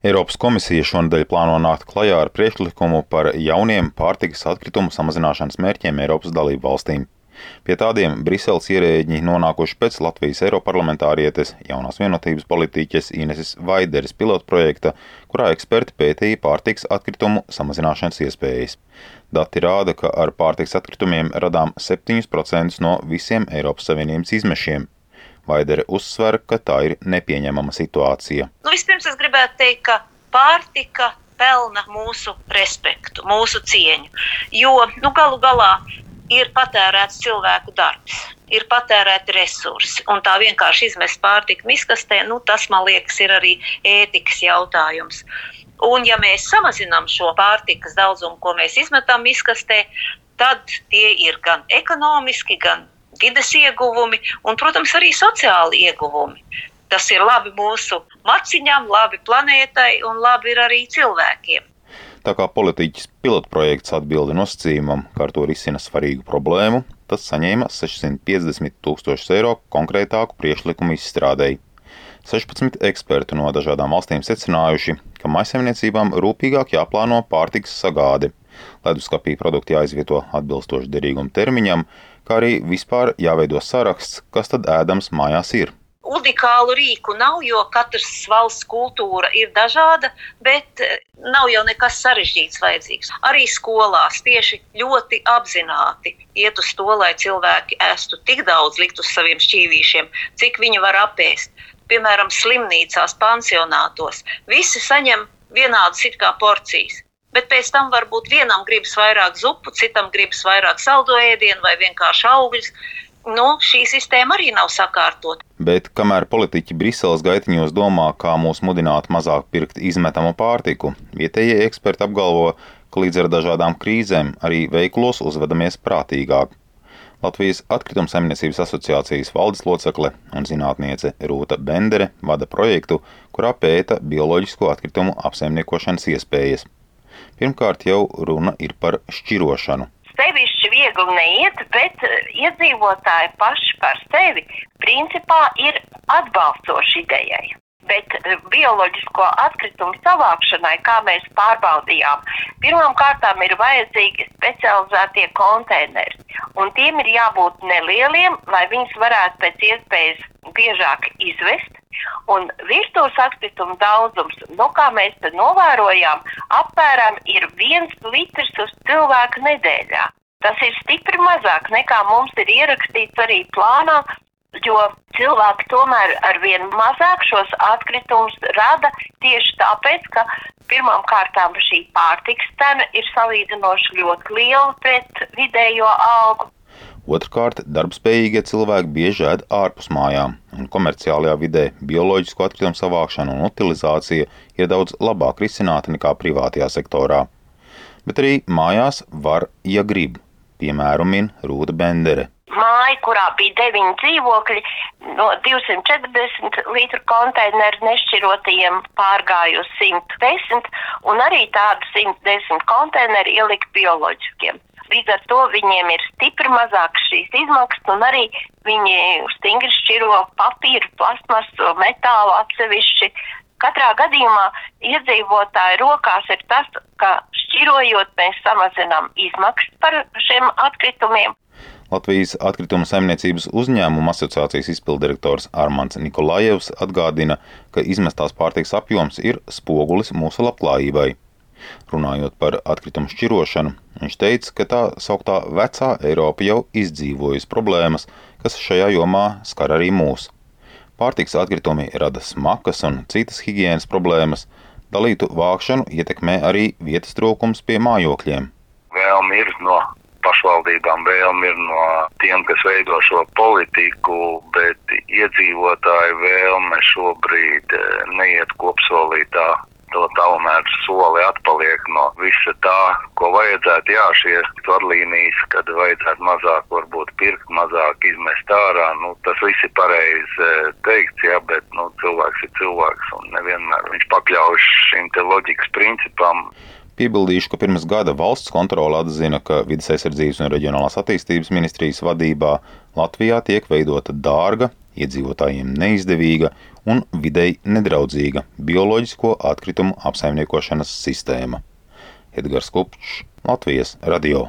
Eiropas komisija šonadēļ plāno nākt klajā ar priekšlikumu par jauniem pārtikas atkritumu samazināšanas mērķiem Eiropas dalību valstīm. Pie tādiem Briseles ierēģi nonākuši pēc Latvijas Eiroparlamentārietes jaunās vienotības politiķes Ineses Vaideres pilotprojekta, kurā eksperti pētīja pārtikas atkritumu samazināšanas iespējas. Dati rāda, ka ar pārtikas atkritumiem radām 7% no visiem Eiropas Savienības izmešiem. Vaidere uzsver, ka tā ir nepieņemama situācija. Nu, vispirms es gribētu teikt, ka pārtika pelna mūsu respektu, mūsu cieņu. Jo nu, galu galā ir patērēts cilvēku darbs, ir patērēti resursi. Un tā vienkārši izmest pārtiku miskastē, nu, tas man liekas, ir arī ētikas jautājums. Un, ja mēs samazinām šo pārtikas daudzumu, ko mēs izmetam miskastē, tad tie ir gan ekonomiski, gan vides ieguvumi un, protams, arī sociāli ieguvumi. Tas ir labi mūsu maciņām, labi planētai un labi arī cilvēkiem. Tā kā politiķis pilotprojekts atbildi nosacījumam, ka ar to risina svarīgu problēmu, tas saņēma 650 tūkstošus eiro konkrētāku priekšlikumu izstrādēji. 16 eksperti no dažādām valstīm secinājuši, ka maisaimniecībām rūpīgāk jāplāno pārtikas sagāde. Leduskapī produkti jāizvieto atbilstoši derīguma termiņam, kā arī vispār jāveido saraksts, kas tad ēdams mājās ir. Unikālu rīku nav, jo katras valsts kultūra ir dažāda, bet eh, nav jau nekas sarežģīts vajadzīgs. Arī skolās tieši ļoti apzināti iet uz to, lai cilvēki ēstu tik daudz, likt uz saviem šķīvīšiem, cik viņi var apēst. Piemēram, slimnīcās, pansionātos. Visi saņem vienādas it kā porcijas bet pēc tam varbūt vienam gribas vairāk zupu, citam gribas vairāk saldo ēdienu vai vienkārši augļus. Nu, šī sistēma arī nav sakārtota. Bet kamēr politiķi Briseles gaitiņos domā, kā mūs mudināt mazāk pirkt izmetamu pārtiku, vietējie eksperti apgalvo, ka līdz ar dažādām krīzēm arī veiklos uzvedamies prātīgāk. Latvijas atkrituma saimniecības asociācijas valdes locekle un zinātniece Rūta Bendere vada projektu, kurā pēta bioloģisko atkritumu apsaimniekošanas iespējas. Pirmkārt, jau runa ir par šķirošanu. Sevišķi viegli neiet, bet eh, iedzīvotāji paši par sevi principā ir atbalstoši idejai. Bet eh, bioloģisko atkritumu savākšanai, kā mēs pārbaudījām, pirmām kārtām ir vajadzīgi specializētie konteineri. Un tiem ir jābūt nelieliem, lai viņus varētu pēc iespējas biežāk izvest Un virtuves atkritumu daudzums, nu, kā mēs te novērojām, apmēram ir viens litrs uz cilvēku nedēļā. Tas ir stipri mazāk nekā mums ir ierakstīts arī plānā, jo cilvēki tomēr ar vien mazāk šos atkritumus rada tieši tāpēc, ka pirmām kārtām šī pārtiks cena ir salīdzinoši ļoti liela pret vidējo algu. Otrkārt, darbspējīgie cilvēki bieži ēd ārpus mājām, un komerciālajā vidē bioloģisko atkritumu savākšana un utilizācija ir daudz labāk risināta nekā privātajā sektorā. Bet arī mājās var, ja grib, piemēram, min Rūta Bendere. Māja, kurā bija deviņi dzīvokļi, no 240 litru konteineru nešķirotajiem pārgāju uz 110, un arī tādu 110 konteineru ielika bioloģiskiem. Līdz ar to viņiem ir stipri mazākas šīs izmaksas, un arī viņi stingri šķiro papīru, plasmasu, metālu atsevišķi. Katrā gadījumā iedzīvotāju rokās ir tas, ka šķirojot mēs samazinām izmaksas par šiem atkritumiem. Latvijas atkrituma saimniecības uzņēmuma asociācijas izpildirektors Armāns Nikolājevs atgādina, ka izmestās pārtiks apjoms ir spogulis mūsu labklājībai. Runājot par atkritumu šķirošanu, viņš teica, ka tā sauktā vecā Eiropa jau izdzīvojusi problēmas, kas šajā jomā skar arī mūs. Pārtiks atkritumi rada smakas un citas higiēnas problēmas, dalītu vākšanu ietekmē arī vietas trūkums pie mājokļiem. Vēlme ir no pašvaldībām, vēlme ir no tiem, kas veido šo politiku, bet iedzīvotāju vēlme šobrīd eh, neiet kopsolītā to tomēr soli atpaliek no visa tā, ko vajadzētu. Jā, šie vadlīnijas, kad vajadzētu mazāk varbūt pirkt, mazāk izmest ārā, nu, tas viss ir pareizi eh, teikts, jā, bet nu, cilvēks ir cilvēks un nevienmēr viņš pakļaujas šim te loģikas principam. Piebildīšu, ka pirms gada valsts kontrole atzina, ka vidas aizsardzības un reģionālās attīstības ministrijas vadībā Latvijā tiek veidota dārga, iedzīvotājiem neizdevīga un videi nedraudzīga bioloģisko atkritumu apsaimniekošanas sistēma. Edgars Kupčs, Latvijas radio.